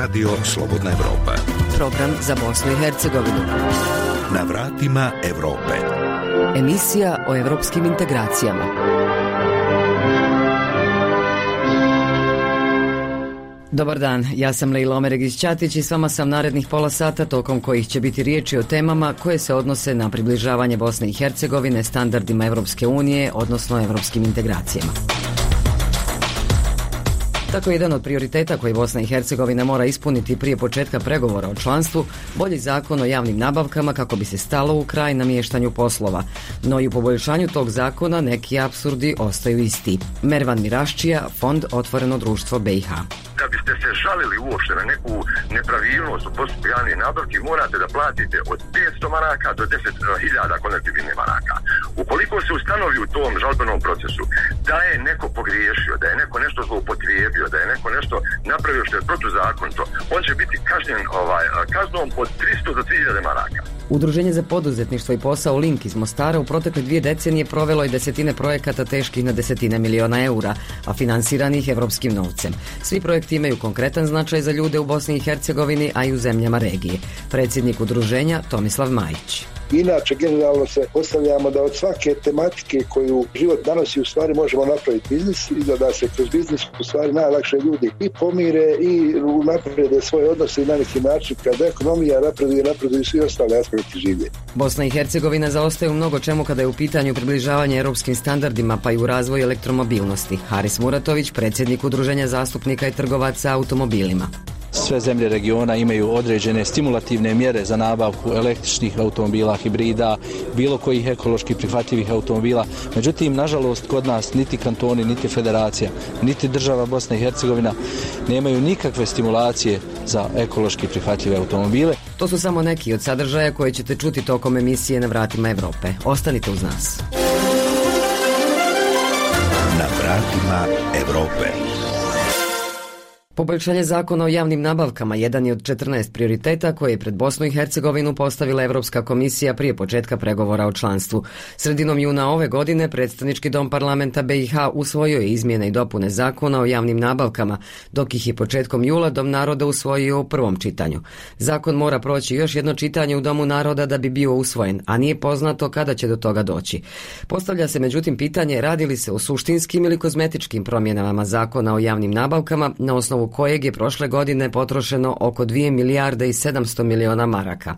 Radio Slobodna Evropa. Program za Bosnu i Hercegovinu. Na vratima Evrope. Emisija o evropskim integracijama. Dobar dan, ja sam Leila Omeregić Ćatić i s vama sam narednih pola sata tokom kojih će biti riječi o temama koje se odnose na približavanje Bosne i Hercegovine standardima Evropske unije, odnosno evropskim integracijama. Tako jedan od prioriteta koji Bosna i Hercegovina mora ispuniti prije početka pregovora o članstvu, bolji zakon o javnim nabavkama kako bi se stalo u kraj namještanju poslova. No i u poboljšanju tog zakona neki apsurdi ostaju isti. Mervan Miraščija, Fond Otvoreno društvo BiH da biste se žalili uopšte na neku nepravilnost u postupku javnih nabavki, morate da platite od 500 maraka do 10.000 konektivnih maraka. Ukoliko se ustanovi u tom žalbenom procesu da je neko pogriješio, da je neko nešto zloupotrijebio, da je neko nešto napravio što je protuzakonito, on će biti kažnjen ovaj, kaznom od 300 do 3000 maraka. Udruženje za poduzetništvo i posao Link iz Mostara u protekle dvije decenije provelo je desetine projekata teških na desetine miliona eura, a finansiranih evropskim novcem. Svi projekti imaju konkretan značaj za ljude u Bosni i Hercegovini, a i u zemljama regije. Predsjednik udruženja Tomislav Majić. Inače, generalno se postavljamo da od svake tematike koju život danosi u stvari možemo napraviti biznis i da, da se kroz biznis u stvari najlakše ljudi i pomire i naprede svoje odnose i na neki način kada ekonomija napreduje, napreduju svi ostale aspekti življenja. Bosna i Hercegovina zaostaje u mnogo čemu kada je u pitanju približavanje europskim standardima pa i u razvoju elektromobilnosti. Haris Muratović, predsjednik udruženja zastupnika i trgovaca automobilima. Sve zemlje regiona imaju određene stimulativne mjere za nabavku električnih automobila, hibrida, bilo kojih ekološki prihvatljivih automobila. Međutim, nažalost, kod nas niti kantoni, niti federacija, niti država Bosna i Hercegovina nemaju nikakve stimulacije za ekološki prihvatljive automobile. To su samo neki od sadržaja koje ćete čuti tokom emisije na vratima Evrope. Ostanite uz nas. Na vratima Evrope. Poboljšanje zakona o javnim nabavkama jedan je od 14 prioriteta koje je pred Bosnu i Hercegovinu postavila Europska komisija prije početka pregovora o članstvu. Sredinom juna ove godine predstavnički dom parlamenta BiH usvojio je izmjene i dopune zakona o javnim nabavkama, dok ih je početkom jula dom naroda usvojio u prvom čitanju. Zakon mora proći još jedno čitanje u domu naroda da bi bio usvojen, a nije poznato kada će do toga doći. Postavlja se međutim pitanje radi li se o suštinskim ili kozmetičkim promjenama zakona o javnim nabavkama na osnovu kojeg je prošle godine potrošeno oko 2 milijarde i 700 miliona maraka.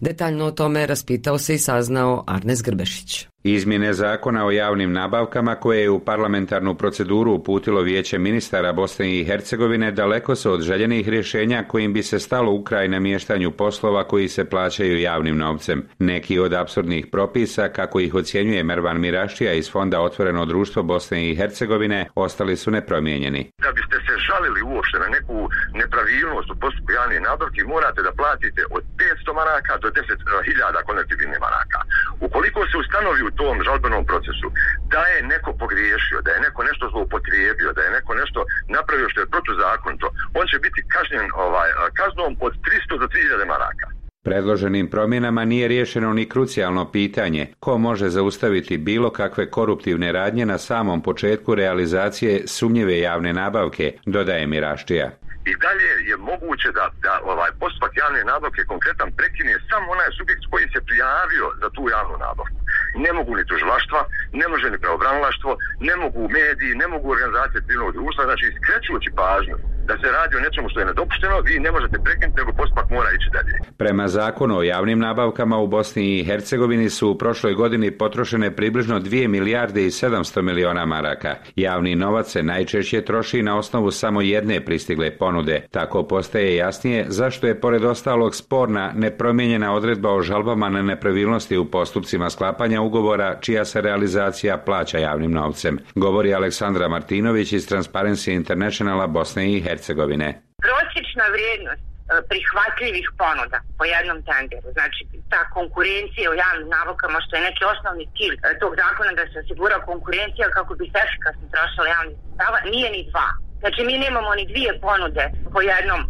Detaljno o tome raspitao se i saznao Arnes Grbešić. Izmjene zakona o javnim nabavkama koje je u parlamentarnu proceduru uputilo vijeće ministara Bosne i Hercegovine daleko su od željenih rješenja kojim bi se stalo u kraj namještanju poslova koji se plaćaju javnim novcem. Neki od apsurdnih propisa, kako ih ocjenjuje Mervan Mirašija iz Fonda Otvoreno društvo Bosne i Hercegovine, ostali su nepromijenjeni. Da biste se žalili uopšte na neku nepravilnost u postupku javnih nabavki, morate da platite od 500 maraka do 10.000 konektivnih maraka. Ukoliko se ustanovi tom žalbenom procesu da je neko pogriješio, da je neko nešto zloupotrijebio, da je neko nešto napravio što je protuzakonito, on će biti kažnjen ovaj, kaznom od 300 do 3000 maraka. Predloženim promjenama nije riješeno ni krucijalno pitanje ko može zaustaviti bilo kakve koruptivne radnje na samom početku realizacije sumnjive javne nabavke, dodaje Miraštija. I dalje je moguće da, da ovaj postupak javne nabavke konkretan prekine samo onaj subjekt koji se prijavio za tu javnu nabavku. Ne mogu ni tužilaštva, ne može ni pravobranilaštvo, ne mogu mediji, ne mogu organizacije civilnog društva, znači skrećujući pažnju da se radi o nečemu što je nedopušteno, vi ne možete prekinuti, nego postupak mora ići dalje. Prema zakonu o javnim nabavkama u Bosni i Hercegovini su u prošloj godini potrošene približno 2 milijarde i 700 miliona maraka. Javni novac se najčešće troši na osnovu samo jedne pristigle ponude. Tako postaje jasnije zašto je pored ostalog sporna nepromijenjena odredba o žalbama na nepravilnosti u postupcima sklapanja ugovora čija se realizacija plaća javnim novcem. Govori Aleksandra Martinović iz Transparency Internationala Bosne i Hercegovine. Hercegovine. Prosječna vrijednost e, prihvatljivih ponuda po jednom tenderu, znači ta konkurencija u javnim nabavkama što je neki osnovni cilj e, tog zakona da se osigura konkurencija kako bi se efikasno trošila javnih stava, nije ni dva. Znači mi nemamo ni dvije ponude po jednom e,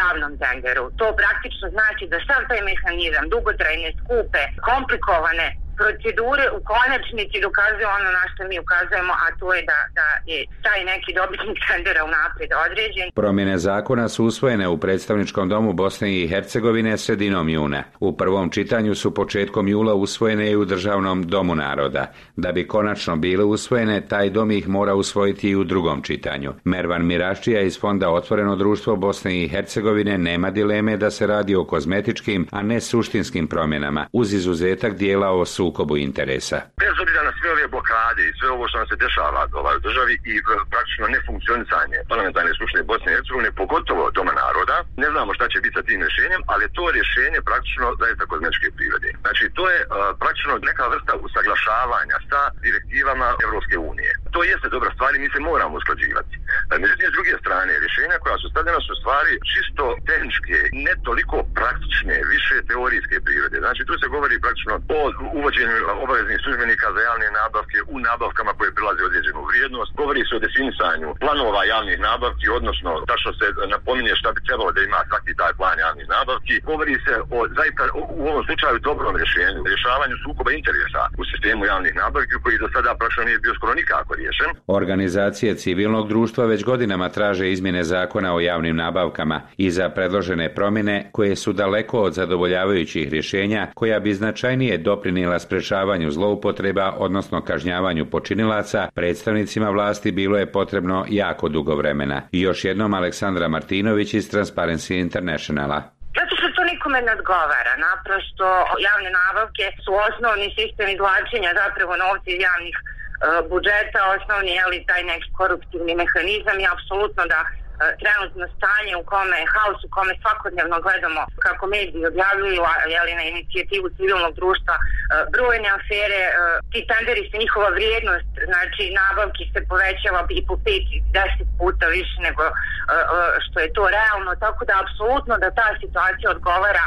javnom tenderu. To praktično znači da sam taj mehanizam, dugotrajne, skupe, komplikovane procedure u konačnici dokazuju ono na što mi ukazujemo, a to je da, da je taj neki dobitnik tendera unaprijed određen. Promjene zakona su usvojene u predstavničkom domu Bosne i Hercegovine sredinom juna. U prvom čitanju su početkom jula usvojene i u Državnom domu naroda. Da bi konačno bile usvojene, taj dom ih mora usvojiti i u drugom čitanju. Mervan Miraščija iz Fonda Otvoreno društvo Bosne i Hercegovine nema dileme da se radi o kozmetičkim, a ne suštinskim promjenama, uz izuzetak dijela o sukobu interesa. Bez obzira na sve ove blokade i sve ovo što nam se dešava ovaj, u državi i e, praktično nefunkcionisanje parlamentarne skupštine Bosne i Hercegovine, pogotovo Doma naroda, ne znamo šta će biti sa tim rješenjem, ali to rješenje praktično zaista kozmetičke prirode. Znači, to je uh, praktično neka vrsta usaglašavanja sa direktivama Europske unije. To jeste dobra stvar i mi se moramo usklađivati. E, međutim, s druge strane, rješenja koja su stavljena su stvari čisto tehničke, ne toliko praktične, više teorijske prirode. Znači, tu se govori praktično o uvođenju obaveznih službenika za javne nabavke u nabavkama koje prilaze određenu vrijednost. Govori se o definisanju planova javnih nabavki, odnosno što se napominje šta bi trebalo da ima svaki taj plan javnih nabavki. Govori se o zaista u ovom slučaju dobrom rješenju, rješavanju sukoba interesa u sistemu javnih nabavki koji do sada praktično nije bio skoro nikako riješen. Organizacije civilnog društva već godinama traže izmjene zakona o javnim nabavkama i za predložene promjene koje su daleko od zadovoljavajućih rješenja koja bi značajnije doprinijela sprečavanju zloupotreba, odnosno kažnjavanju počinilaca, predstavnicima vlasti bilo je potrebno jako dugo vremena. I još jednom Aleksandra Martinović iz Transparency Internationala. Zato što to nikome ne odgovara. Naprosto javne nabavke su osnovni sistem izvlačenja zapravo novca iz javnih budžeta, osnovni je li taj neki koruptivni mehanizam i apsolutno da E, trenutno stanje u kome je haos, u kome svakodnevno gledamo kako mediji objavljuju jeli, na inicijativu civilnog društva e, brojne afere, e, ti tenderi se njihova vrijednost, znači nabavki se povećava i po pet i deset puta više nego što je to realno, tako da apsolutno da ta situacija odgovara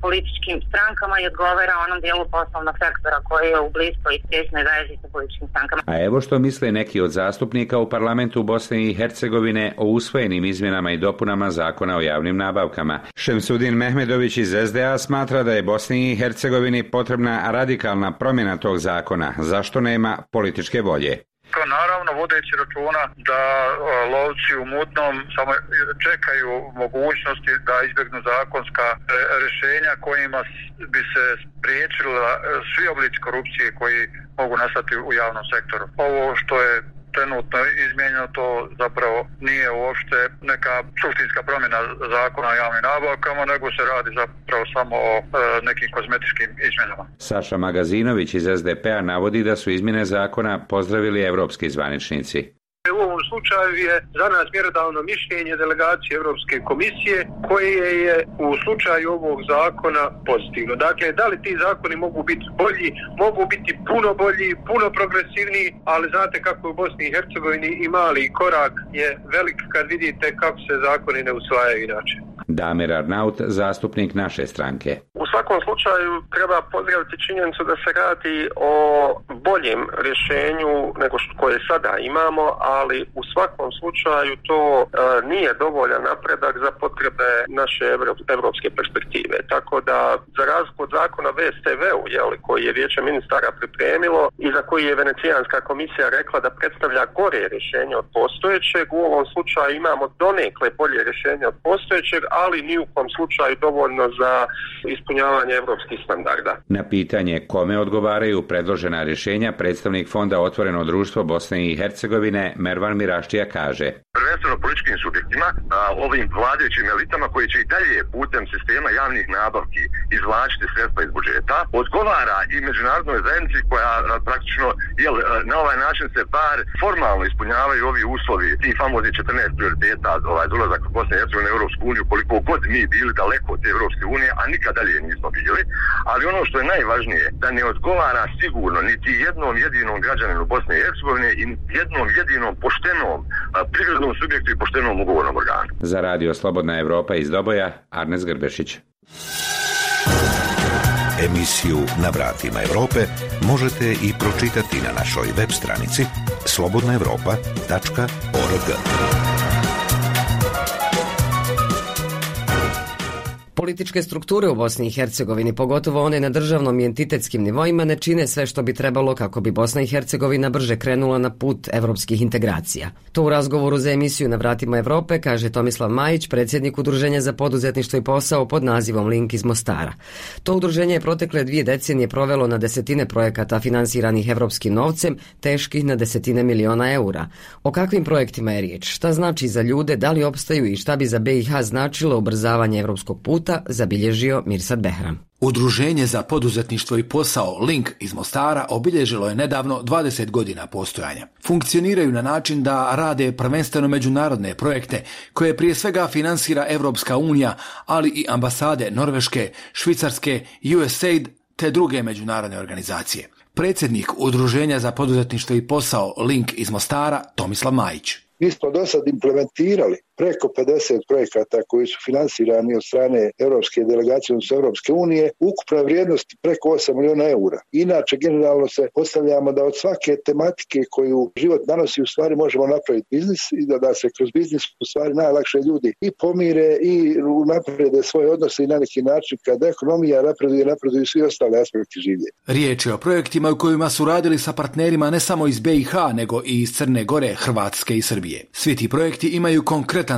političkim strankama i odgovara onom dijelu poslovnog sektora koji je u bliskoj i tjesnoj vezi sa političkim strankama. A evo što misle neki od zastupnika u parlamentu Bosne i Hercegovine o usvojenim izmjenama i dopunama zakona o javnim nabavkama. Šemsudin Mehmedović iz SDA smatra da je Bosni i Hercegovini potrebna radikalna promjena tog zakona. Zašto nema političke volje? To naravno vodeći računa da lovci u mutnom samo čekaju mogućnosti da izbjegnu zakonska e, rješenja kojima bi se spriječila e, svi oblici korupcije koji mogu nastati u javnom sektoru. Ovo što je trenutno izmijenjeno to zapravo nije uopšte neka suštinska promjena zakona o javnim nabavkama, nego se radi zapravo samo o e, nekim kozmetičkim izmjenama. Saša Magazinović iz SDP-a navodi da su izmjene zakona pozdravili evropski zvaničnici. U ovom slučaju je za nas mjerodavno mišljenje delegacije Europske komisije koje je u slučaju ovog zakona pozitivno. Dakle, da li ti zakoni mogu biti bolji, mogu biti puno bolji, puno progresivniji, ali znate kako u Bosni i Hercegovini i mali korak je velik kad vidite kako se zakoni ne usvajaju inače. Damir Arnaut, zastupnik naše stranke. U svakom slučaju treba pozdraviti činjenicu da se radi o boljem rješenju nego što koje sada imamo, ali u svakom slučaju to e, nije dovoljan napredak za potrebe naše evropske perspektive. Tako da za razliku od zakona VSTV-u, koji je vijeće ministara pripremilo i za koji je Venecijanska komisija rekla da predstavlja gore rješenje od postojećeg, u ovom slučaju imamo donekle bolje rješenje od postojećeg, ali ni u kom slučaju dovoljno za ispunjavanje evropskih standarda. Na pitanje kome odgovaraju predložena rješenja, predstavnik Fonda Otvoreno društvo Bosne i Hercegovine Mervan Miraštija kaže. Prvenstveno političkim subjektima, ovim vladajućim elitama koji će i dalje putem sistema javnih nabavki izvlačiti sredstva iz budžeta, odgovara i međunarodnoj zajednici koja praktično jel, na ovaj način se bar formalno ispunjavaju ovi uslovi, ti famozni 14 prioriteta, ovaj dolazak Bosne i Hercegovine u Europsku uniju, koliko god mi bili daleko od te Europske unije, a nikad dalje nismo bili, ali ono što je najvažnije, da ne odgovara sigurno niti jednom jedinom građaninu Bosne i Hercegovine i jednom jedinom poštenom privrednom subjektu i poštenom ugovornom organu. Za radio Slobodna Evropa iz Doboja, Arnes Grbešić. Emisiju Na vratima Europe možete i pročitati na našoj web stranici slobodnaevropa.org. Političke strukture u Bosni i Hercegovini, pogotovo one na državnom i entitetskim nivoima, ne čine sve što bi trebalo kako bi Bosna i Hercegovina brže krenula na put evropskih integracija. To u razgovoru za emisiju na vratima Europe kaže Tomislav Majić, predsjednik Udruženja za poduzetništvo i posao pod nazivom Link iz Mostara. To udruženje je protekle dvije decenije provelo na desetine projekata finansiranih evropskim novcem, teških na desetine miliona eura. O kakvim projektima je riječ? Šta znači za ljude, da li opstaju i šta bi za BiH značilo ubrzavanje evropskog puta, zabilježio Mirsad Behram. Udruženje za poduzetništvo i posao Link iz Mostara obilježilo je nedavno 20 godina postojanja. Funkcioniraju na način da rade prvenstveno međunarodne projekte koje prije svega finansira Europska unija, ali i ambasade Norveške, Švicarske, USAID te druge međunarodne organizacije. Predsjednik Udruženja za poduzetništvo i posao Link iz Mostara Tomislav Majić. Mi smo do sad implementirali preko 50 projekata koji su finansirani od strane Europske delegacije, odnosno Europske unije, ukupna vrijednost preko 8 miliona eura. Inače, generalno se postavljamo da od svake tematike koju život nanosi u stvari možemo napraviti biznis i da, da se kroz biznis u stvari najlakše ljudi i pomire i naprede svoje odnose i na neki način kada ekonomija napreduje, napreduju svi ostale aspekti življenja. Riječ je o projektima u kojima su radili sa partnerima ne samo iz BiH, nego i iz Crne Gore, Hrvatske i Srbije. Svi ti projekti imaju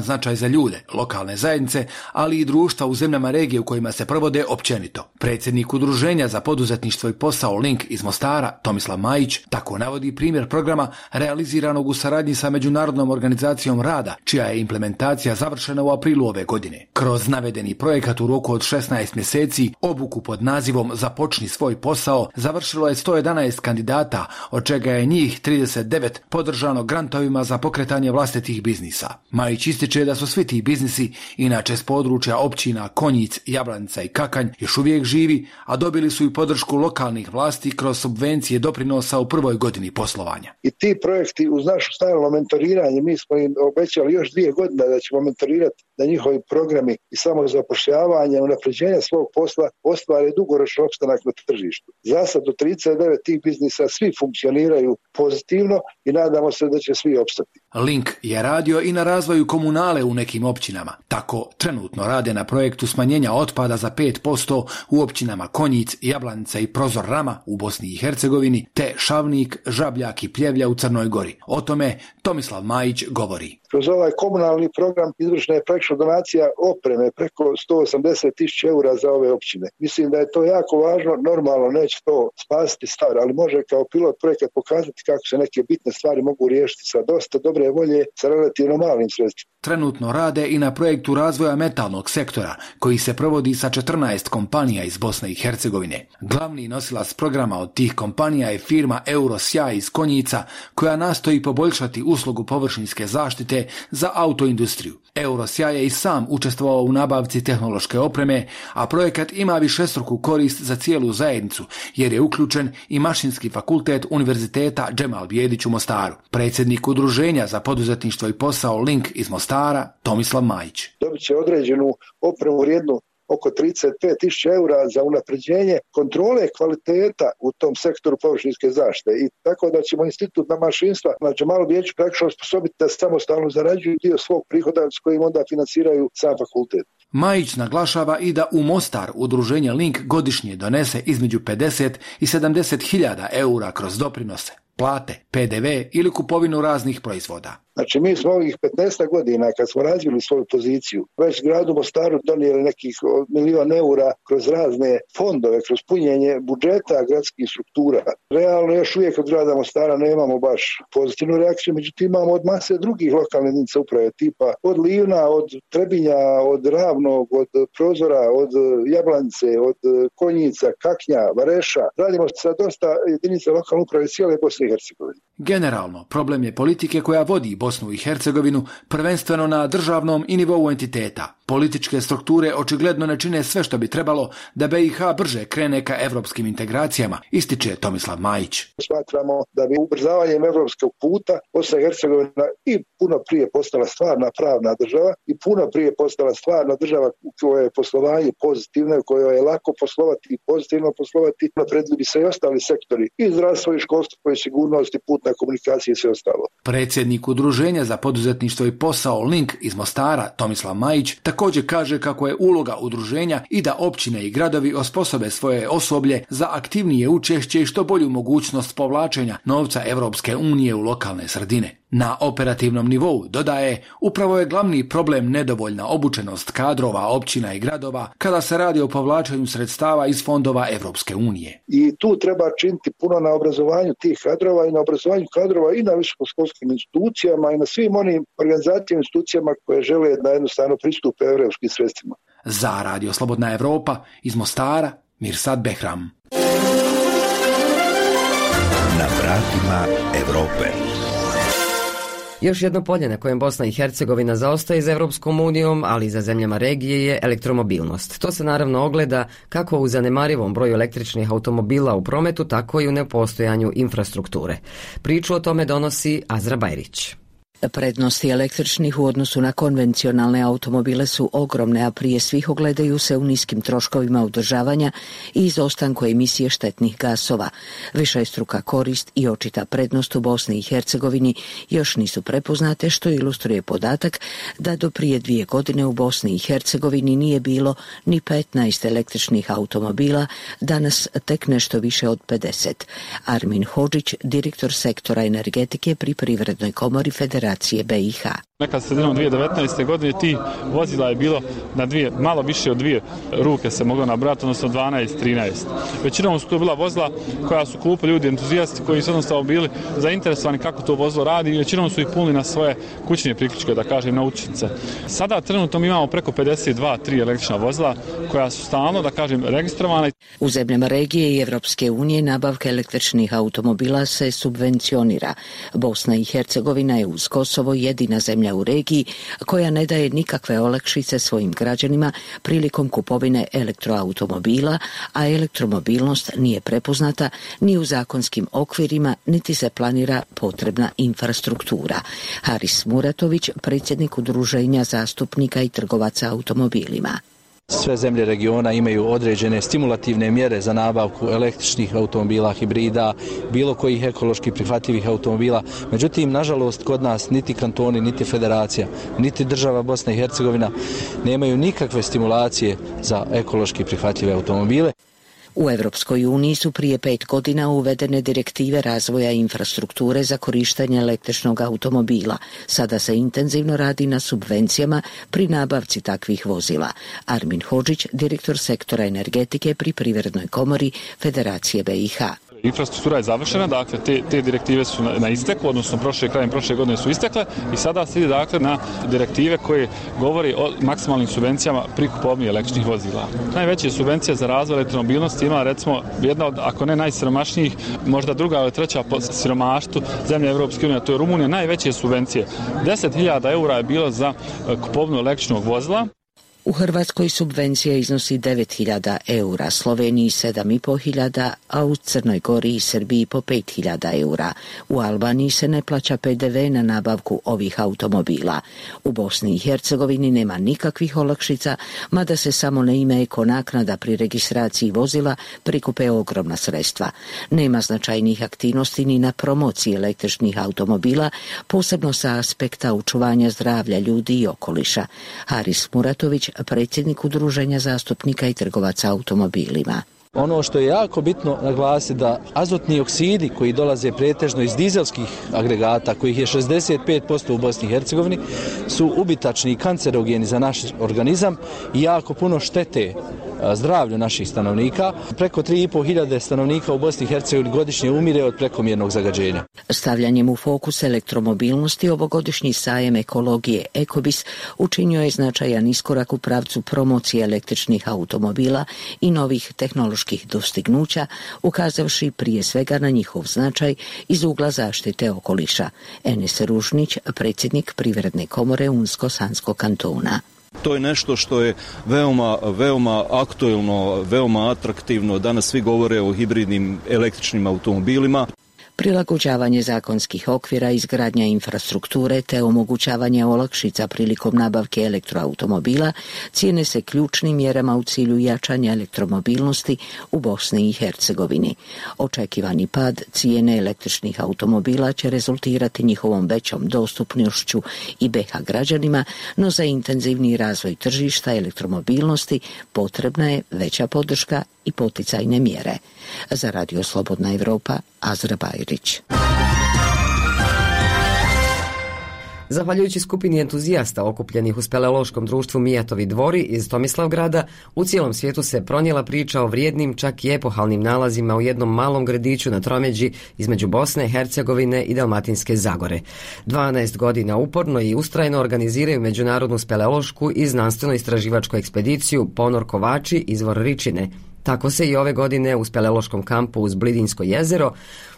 značaj za ljude, lokalne zajednice, ali i društva u zemljama regije u kojima se provode općenito. Predsjednik Udruženja za poduzetništvo i posao Link iz Mostara, Tomislav Majić, tako navodi primjer programa realiziranog u saradnji sa Međunarodnom organizacijom rada, čija je implementacija završena u aprilu ove godine. Kroz navedeni projekat u roku od 16 mjeseci, obuku pod nazivom Započni svoj posao, završilo je 111 kandidata, od čega je njih 39 podržano grantovima za pokretanje vlastitih biznisa. Majić ističe da su svi ti biznisi, inače s područja općina Konjic, Jablanica i Kakanj, još uvijek živi, a dobili su i podršku lokalnih vlasti kroz subvencije doprinosa u prvoj godini poslovanja. I ti projekti uz našu stalno mentoriranje, mi smo im obećali još dvije godine da ćemo mentorirati da njihovi programi i samo zapošljavanje, unapređenja svog posla ostvare dugoročni opstanak na tržištu. Za sad do 39 tih biznisa svi funkcioniraju pozitivno i nadamo se da će svi opstati. Link je radio i na razvoju komunale u nekim općinama. Tako trenutno rade na projektu smanjenja otpada za 5% u općinama Konjic, Jablanica i Prozor Rama u Bosni i Hercegovini, te Šavnik, Žabljak i Pljevlja u Crnoj Gori. O tome Tomislav Majić govori. Kroz ovaj komunalni program izvršena je praktično donacija opreme preko 180 tisuća eura za ove općine. Mislim da je to jako važno, normalno neće to spasiti stvar, ali može kao pilot projekat pokazati kako se neke bitne stvari mogu riješiti sa dosta dobre volje, sa relativno malim sredstvima. Trenutno rade i na projektu razvoja metalnog sektora, koji se provodi sa 14 kompanija iz Bosne i Hercegovine. Glavni nosilac programa od tih kompanija je firma Eurosja iz Konjica, koja nastoji poboljšati uslugu površinske zaštite za autoindustriju. Eurosja je i sam učestvovao u nabavci tehnološke opreme, a projekat ima višestruku korist za cijelu zajednicu, jer je uključen i Mašinski fakultet Univerziteta Džemal Bijedić u Mostaru. Predsjednik udruženja za poduzetništvo i posao Link iz Mostara, Tomislav Majić. Dobit će određenu opremu vrijednu oko 35 tisuća eura za unapređenje kontrole kvaliteta u tom sektoru površinske zaštite. I tako da ćemo institut na mašinstva, znači malo vijeću praktično osposobiti da samostalno zarađuju dio svog prihoda s kojim onda financiraju sam fakultet. Majić naglašava i da u Mostar udruženje Link godišnje donese između 50 i 70 hiljada eura kroz doprinose plate, PDV ili kupovinu raznih proizvoda. Znači mi smo ovih 15 godina kad smo razvili svoju poziciju, već gradu Mostaru donijeli nekih milion eura kroz razne fondove, kroz punjenje budžeta gradskih struktura. Realno još uvijek od grada Mostara nemamo baš pozitivnu reakciju, međutim imamo od mase drugih lokalnih jedinica uprave tipa od Livna, od Trebinja, od Ravnog, od Prozora, od Jablanice, od Konjica, Kaknja, Vareša. Radimo sa dosta jedinica lokalne uprave cijele Bosne i Hercegovine. Generalno, problem je politike koja vodi Bosnu i Hercegovinu prvenstveno na državnom i nivou entiteta. Političke strukture očigledno ne čine sve što bi trebalo da BiH brže krene ka evropskim integracijama, ističe Tomislav Majić. Smatramo da bi ubrzavanjem evropskog puta Bosna i Hercegovina i puno prije postala stvarna pravna država i puno prije postala stvarna država u kojoj je poslovanje pozitivno, u kojoj je lako poslovati i pozitivno poslovati, napredili bi se i ostali sektori i zdravstvo i školstvo i sigurnost i putna komunikacija i sve ostalo. Predsjednik Udruženja za poduzetništvo i posao Link iz Mostara, Tomislav Majić, također kaže kako je uloga udruženja i da općine i gradovi osposobe svoje osoblje za aktivnije učešće i što bolju mogućnost povlačenja novca Europske unije u lokalne sredine. Na operativnom nivou, dodaje, upravo je glavni problem nedovoljna obučenost kadrova općina i gradova kada se radi o povlačenju sredstava iz fondova Europske unije. I tu treba činiti puno na obrazovanju tih kadrova i na obrazovanju kadrova i na visokoškolskim institucijama i na svim onim organizacijama i institucijama koje žele da jednostavno pristupe europskim sredstvima. Za Radio Slobodna Evropa iz Mostara, Mirsad Behram. Na vratima Evrope. Još jedno polje na kojem Bosna i Hercegovina zaostaje za Europskom unijom, ali i za zemljama regije je elektromobilnost. To se naravno ogleda kako u zanemarivom broju električnih automobila u prometu, tako i u nepostojanju infrastrukture. Priču o tome donosi Azra Bajrić. Prednosti električnih u odnosu na konvencionalne automobile su ogromne, a prije svih ogledaju se u niskim troškovima održavanja i izostanku emisije štetnih gasova. struka korist i očita prednost u Bosni i Hercegovini još nisu prepoznate, što ilustruje podatak da do prije dvije godine u Bosni i Hercegovini nije bilo ni 15 električnih automobila, danas tek nešto više od 50. Armin Hođić, direktor sektora energetike pri Privrednoj komori Federacije Federacije BiH. Nekad sredinom 2019. godine ti vozila je bilo na dvije, malo više od dvije ruke se moglo nabrati, odnosno 12-13. Većinom su to bila vozila koja su kupili ljudi entuzijasti koji su jednostavno bili zainteresovani kako to vozilo radi i većinom su ih punili na svoje kućne priključke, da kažem, na učnice. Sada trenutno mi imamo preko 52-3 električna vozila koja su stalno, da kažem, registrovane. U zemljama regije i Evropske unije nabavka električnih automobila se subvencionira. Bosna i Hercegovina je uz Kosovo jedina zemlja u regiji koja ne daje nikakve olakšice svojim građanima prilikom kupovine elektroautomobila, a elektromobilnost nije prepoznata ni u zakonskim okvirima, niti se planira potrebna infrastruktura. Haris Muratović, predsjednik udruženja zastupnika i trgovaca automobilima. Sve zemlje regiona imaju određene stimulativne mjere za nabavku električnih automobila, hibrida, bilo kojih ekološki prihvatljivih automobila. Međutim, nažalost, kod nas niti kantoni, niti federacija, niti država Bosna i Hercegovina nemaju nikakve stimulacije za ekološki prihvatljive automobile. U Europskoj uniji su prije pet godina uvedene direktive razvoja infrastrukture za korištenje električnog automobila. Sada se intenzivno radi na subvencijama pri nabavci takvih vozila. Armin Hođić, direktor sektora energetike pri Privrednoj komori Federacije BiH. Infrastruktura je završena, dakle te, te direktive su na, na isteku, odnosno prošle krajem prošle godine su istekle i sada se ide dakle na direktive koje govori o maksimalnim subvencijama pri kupovini električnih vozila. Najveće subvencije za razvoj elektromobilnosti ima recimo jedna od, ako ne najsiromašnijih, možda druga ili treća po siromaštu zemlje Evropske unije, to je Rumunija, najveće subvencije. 10.000 eura je bilo za e, kupovnu električnog vozila. U Hrvatskoj subvencija iznosi 9000 eura, Sloveniji 7500, a u Crnoj Gori i Srbiji po 5000 eura. U Albaniji se ne plaća PDV na nabavku ovih automobila. U Bosni i Hercegovini nema nikakvih olakšica, mada se samo na ime eko naknada pri registraciji vozila prikupe ogromna sredstva. Nema značajnih aktivnosti ni na promociji električnih automobila, posebno sa aspekta učuvanja zdravlja ljudi i okoliša. Haris Muratović, predsjednik udruženja zastupnika i trgovaca automobilima. Ono što je jako bitno naglasiti da azotni oksidi koji dolaze pretežno iz dizelskih agregata, kojih je 65% u Bosni i Hercegovini, su ubitačni i kancerogeni za naš organizam i jako puno štete zdravlju naših stanovnika. Preko 3,5 hiljade stanovnika u Bosni i Hercegovini godišnje umire od prekomjernog zagađenja. Stavljanjem u fokus elektromobilnosti ovogodišnji sajem ekologije Ekobis učinio je značajan iskorak u pravcu promocije električnih automobila i novih tehnoloških dostignuća, ukazavši prije svega na njihov značaj iz ugla zaštite okoliša. Enes Ružnić, predsjednik Privredne komore Unsko-Sanskog kantona. To je nešto što je veoma, veoma aktuelno, veoma atraktivno. Danas svi govore o hibridnim električnim automobilima. Prilagođavanje zakonskih okvira, izgradnja infrastrukture te omogućavanje olakšica prilikom nabavke elektroautomobila cijene se ključnim mjerama u cilju jačanja elektromobilnosti u Bosni i Hercegovini. Očekivani pad cijene električnih automobila će rezultirati njihovom većom dostupnošću i BH građanima, no za intenzivni razvoj tržišta elektromobilnosti potrebna je veća podrška i poticajne mjere. Za Radio Slobodna Europa, Azra Bajrić. Zahvaljujući skupini entuzijasta okupljenih u speleološkom društvu Mijatovi dvori iz Tomislavgrada, u cijelom svijetu se pronijela priča o vrijednim, čak i epohalnim nalazima u jednom malom gradiću na tromeđi između Bosne, Hercegovine i Dalmatinske Zagore. 12 godina uporno i ustrajno organiziraju međunarodnu speleološku i znanstveno-istraživačku ekspediciju Ponor Kovači, izvor Ričine, tako se i ove godine u speleološkom kampu uz Blidinsko jezero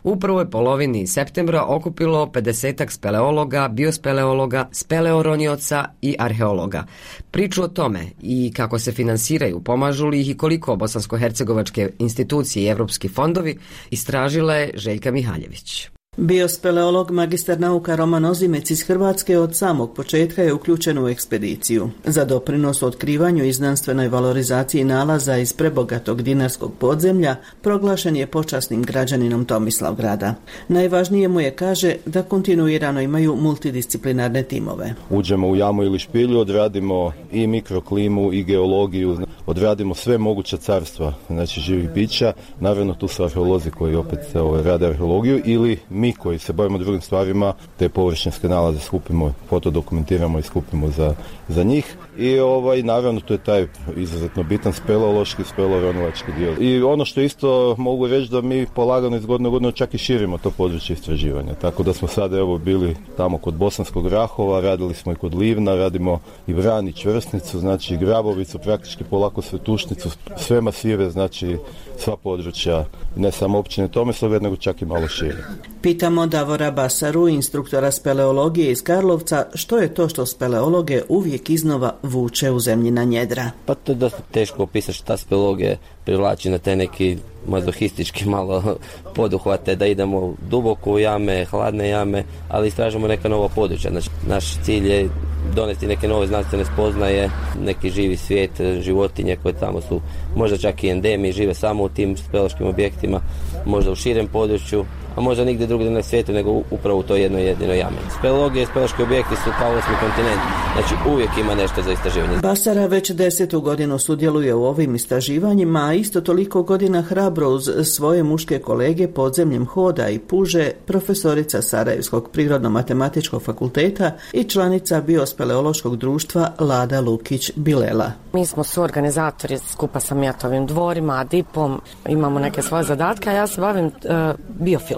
u prvoj polovini septembra okupilo 50 speleologa, biospeleologa, speleoronioca i arheologa. Priču o tome i kako se finansiraju, pomažu li ih i koliko bosansko-hercegovačke institucije i evropski fondovi, istražila je Željka Mihaljević. Biospeleolog magistar nauka Roman Ozimec iz Hrvatske od samog početka je uključen u ekspediciju. Za doprinos otkrivanju i znanstvenoj valorizaciji nalaza iz prebogatog dinarskog podzemlja proglašen je počasnim građaninom Tomislav grada. Najvažnije mu je, kaže, da kontinuirano imaju multidisciplinarne timove. Uđemo u jamu ili špilju, odradimo i mikroklimu i geologiju, odradimo sve moguće carstva, znači živih bića. Naravno tu su arheolozi koji opet rade arheologiju ili koji se bavimo drugim stvarima te površinske nalaze skupimo, fotodokumentiramo i skupimo za, za njih i ovaj, naravno to je taj izuzetno bitan speleološki, spelovronilački dio. I ono što isto mogu reći da mi polagano iz godine godinu čak i širimo to područje istraživanja. Tako da smo sada evo bili tamo kod Bosanskog Rahova, radili smo i kod Livna, radimo i Vran i Čvrsnicu, znači i Grabovicu, praktički polako sve tušnicu, sve masive, znači sva područja, ne samo općine Tomislave, nego čak i malo šire. Pitamo Davora Basaru, instruktora speleologije iz Karlovca, što je to što speleologe uvijek iznova vuče u zemljina njedra. Pa to je dosta teško opisati šta speleologije privlači na te neki mazohistički malo poduhvate da idemo duboko u jame, hladne jame, ali istražimo neka nova područja. Znači, naš cilj je donesti neke nove znanstvene spoznaje, neki živi svijet, životinje koje tamo su možda čak i endemi, žive samo u tim speleološkim objektima, možda u širem području, a možda nigdje drugdje na svijetu nego upravo u toj jednoj jedinoj jami. Speleologija i speleološki objekti su kao osmi kontinent, znači uvijek ima nešto za istraživanje. Basara već desetu godinu sudjeluje u ovim istraživanjima, a isto toliko godina hrabro uz svoje muške kolege podzemljem hoda i puže profesorica Sarajevskog prirodno-matematičkog fakulteta i članica biospeleološkog društva Lada Lukić-Bilela. Mi smo suorganizatori skupa sa Mijatovim dvorima, Adipom, imamo neke svoje zadatke, a ja se bavim uh,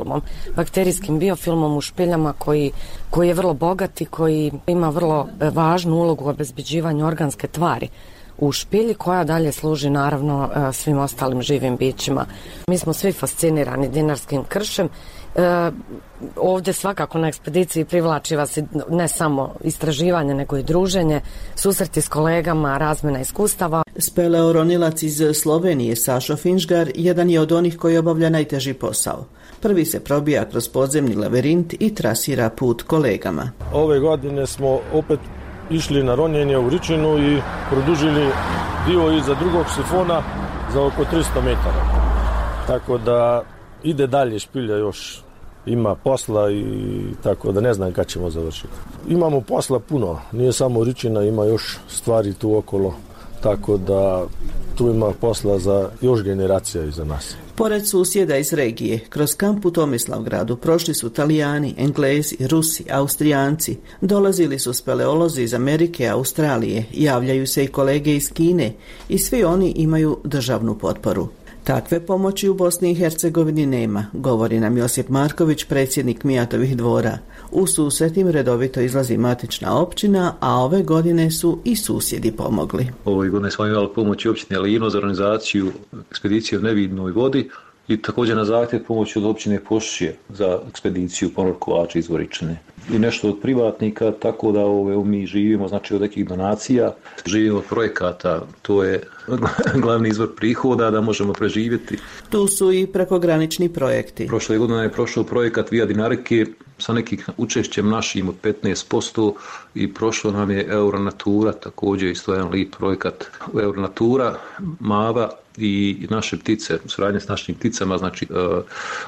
biofilmom, bakterijskim biofilmom u špiljama koji, koji je vrlo bogat i koji ima vrlo e, važnu ulogu u obezbeđivanju organske tvari u špilji koja dalje služi naravno e, svim ostalim živim bićima. Mi smo svi fascinirani dinarskim kršem. E, ovdje svakako na ekspediciji privlači vas ne samo istraživanje nego i druženje, susreti s kolegama, razmjena iskustava. Speleoronilac iz Slovenije Sašo Finžgar jedan je od onih koji obavlja najteži posao. Prvi se probija kroz podzemni laverint i trasira put kolegama. Ove godine smo opet išli na ronjenje u Ričinu i produžili dio iza drugog sifona za oko 300 metara. Tako da ide dalje špilja još ima posla i tako da ne znam kad ćemo završiti. Imamo posla puno, nije samo Ričina, ima još stvari tu okolo, tako da tu ima posla za još generacija iza nas. Pored susjeda iz regije, kroz kamp u Tomislavgradu prošli su Italijani, Englezi, Rusi, Austrijanci. Dolazili su speleolozi iz Amerike, Australije, javljaju se i kolege iz Kine i svi oni imaju državnu potporu. Takve pomoći u Bosni i Hercegovini nema, govori nam Josip Marković, predsjednik Mijatovih dvora. U susretim redovito izlazi matična općina, a ove godine su i susjedi pomogli. Ove godine smo imali pomoć općine Lino za organizaciju ekspedicije u nevidnoj vodi i također na zahtjev pomoć od općine Pošće za ekspediciju ponorkovača iz Voričine i nešto od privatnika, tako da ove, mi živimo znači od nekih donacija, živimo od projekata, to je glavni izvor prihoda da možemo preživjeti. Tu su i prekogranični projekti. Prošle godine je prošao projekat Via Dinarike sa nekim učešćem našim od 15% i prošlo nam je Euronatura, također isto jedan lit projekat Euronatura, Mava i naše ptice, suradnje s našim pticama, znači uh,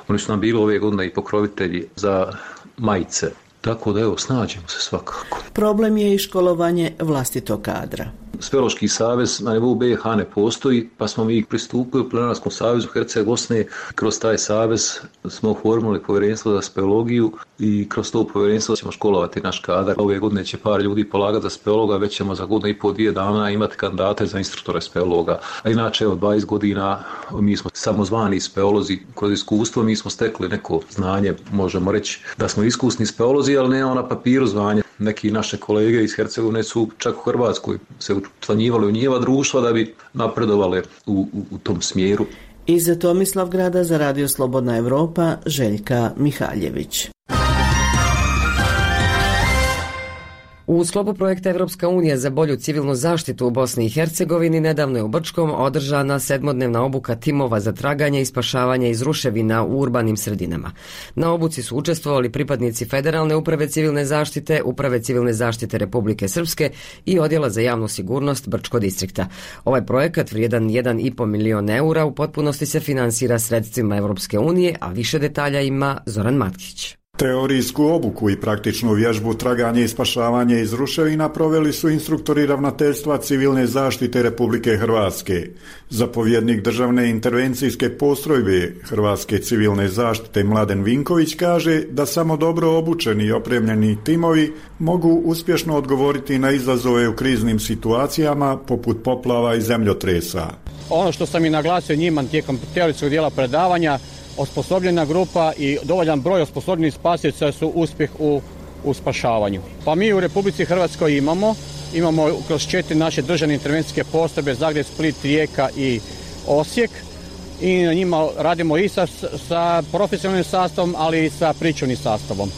oni su nam bili ove godine i pokrovitelji za majice tako da evo, snađemo se svakako. Problem je i školovanje vlastitog kadra. Speološki savez na nivou BiH ne postoji, pa smo mi pristupili u Plenarskom savezu Herceg Bosne. Kroz taj savez smo oformili povjerenstvo za speologiju i kroz to povjerenstvo ćemo školovati naš kadar. Ove godine će par ljudi polagati za speologa, već ćemo za godinu i pol dvije dana imati kandidate za instruktore speologa. A inače, od 20 godina mi smo samozvani speolozi. Kroz iskustvo mi smo stekli neko znanje, možemo reći da smo iskusni speolozi, ali ne na papiru zvanje. Neki naše kolege iz Hercegovine su čak u Hrvatskoj se učlanjivali u njeva društva da bi napredovali u, u, u tom smjeru. Iz Tomislavgrada za Radio Slobodna Europa Željka Mihaljević. U sklopu projekta Evropska unija za bolju civilnu zaštitu u Bosni i Hercegovini nedavno je u Brčkom održana sedmodnevna obuka timova za traganje i spašavanje iz ruševina u urbanim sredinama. Na obuci su učestvovali pripadnici Federalne uprave civilne zaštite, Uprave civilne zaštite Republike Srpske i Odjela za javnu sigurnost Brčko distrikta. Ovaj projekat vrijedan 1,5 milion eura u potpunosti se finansira sredstvima Evropske unije, a više detalja ima Zoran Matkić. Teorijsku obuku i praktičnu vježbu traganje i spašavanje iz ruševina proveli su instruktori ravnateljstva civilne zaštite Republike Hrvatske. Zapovjednik državne intervencijske postrojbe Hrvatske civilne zaštite Mladen Vinković kaže da samo dobro obučeni i opremljeni timovi mogu uspješno odgovoriti na izazove u kriznim situacijama poput poplava i zemljotresa. Ono što sam i naglasio njima tijekom teorijskog dijela predavanja osposobljena grupa i dovoljan broj osposobljenih spasioca su uspjeh u, u spašavanju. Pa mi u Republici Hrvatskoj imamo, imamo kroz četiri naše državne intervencijske postrojbe Zagreb, Split, Rijeka i Osijek i na njima radimo i sa, sa profesionalnim sastavom, ali i sa pričovnim sastavom.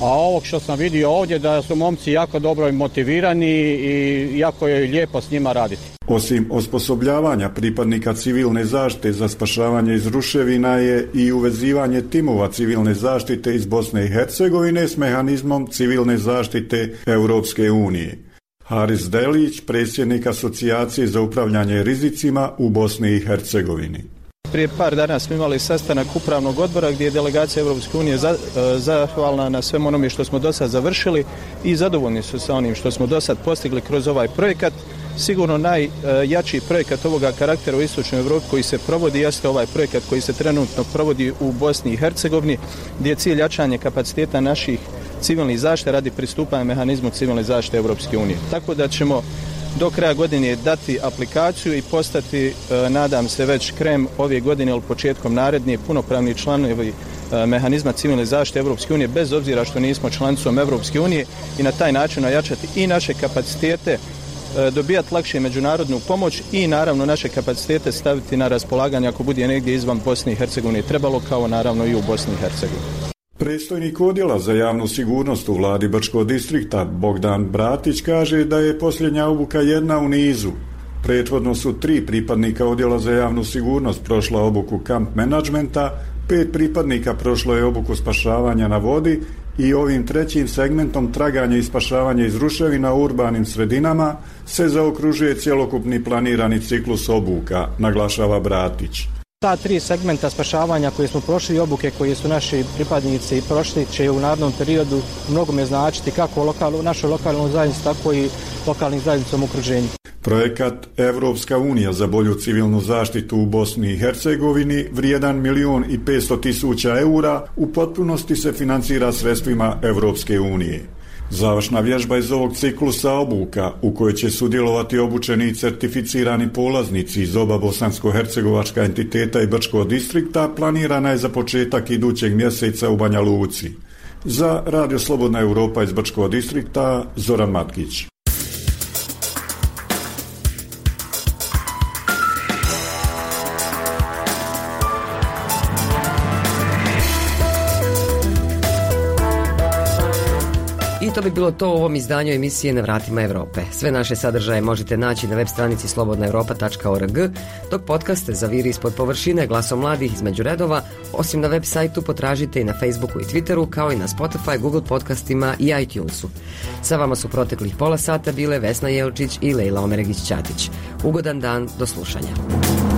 A ovog što sam vidio ovdje da su momci jako dobro motivirani i jako je lijepo s njima raditi. Osim osposobljavanja pripadnika civilne zaštite za spašavanje iz ruševina je i uvezivanje timova civilne zaštite iz Bosne i Hercegovine s mehanizmom civilne zaštite Europske unije. Haris Delić, predsjednik Asocijacije za upravljanje rizicima u Bosni i Hercegovini. Prije par dana smo imali sastanak upravnog odbora gdje je delegacija Europske unije za, zahvalna na svem onome što smo do sad završili i zadovoljni su sa onim što smo do sad postigli kroz ovaj projekat. Sigurno najjači projekat ovoga karaktera u Istočnoj Evropi koji se provodi jeste ovaj projekat koji se trenutno provodi u Bosni i Hercegovini gdje je cilj jačanje kapaciteta naših civilnih zaštite radi pristupanja mehanizmu civilne zaštite Europske unije. Tako da ćemo do kraja godine dati aplikaciju i postati, nadam se, već krem ove godine ili početkom naredne punopravni članovi mehanizma civilne zaštite Europske unije bez obzira što nismo članicom Europske unije i na taj način ojačati i naše kapacitete dobijati lakše međunarodnu pomoć i naravno naše kapacitete staviti na raspolaganje ako bude negdje izvan Bosne i Hercegovine trebalo kao naravno i u Bosni i Hercegovini. Predstojnik odjela za javnu sigurnost u vladi Brčkog distrikta Bogdan Bratić kaže da je posljednja obuka jedna u nizu. Prethodno su tri pripadnika odjela za javnu sigurnost prošla obuku kamp menadžmenta, pet pripadnika prošlo je obuku spašavanja na vodi i ovim trećim segmentom traganja i spašavanja iz ruševina u urbanim sredinama se zaokružuje cjelokupni planirani ciklus obuka, naglašava Bratić. Ta tri segmenta spašavanja koje smo prošli i obuke koje su naši pripadnici prošli će u narodnom periodu mnogome značiti kako lokalu, našoj lokalnoj zajednici, tako i lokalnim zajednicom okruženju. Projekat Evropska unija za bolju civilnu zaštitu u Bosni i Hercegovini vrijedan milion i 500 tisuća eura u potpunosti se financira sredstvima Evropske unije. Završna vježba iz ovog ciklusa obuka u kojoj će sudjelovati obučeni i certificirani polaznici iz oba bosansko-hercegovačka entiteta i Brčkog distrikta planirana je za početak idućeg mjeseca u Banja Luci. Za Radio Slobodna Europa iz Brčkog distrikta Zoran Matkić. I to bi bilo to u ovom izdanju emisije Na vratima Europe. Sve naše sadržaje možete naći na web stranici slobodnaeuropa.org, dok podcaste zaviri ispod površine glasom mladih između redova, osim na web sajtu potražite i na Facebooku i Twitteru, kao i na Spotify, Google podcastima i iTunesu. Sa vama su proteklih pola sata bile Vesna Jelčić i Lejla Omeregić-Ćatić. Ugodan dan, do slušanja.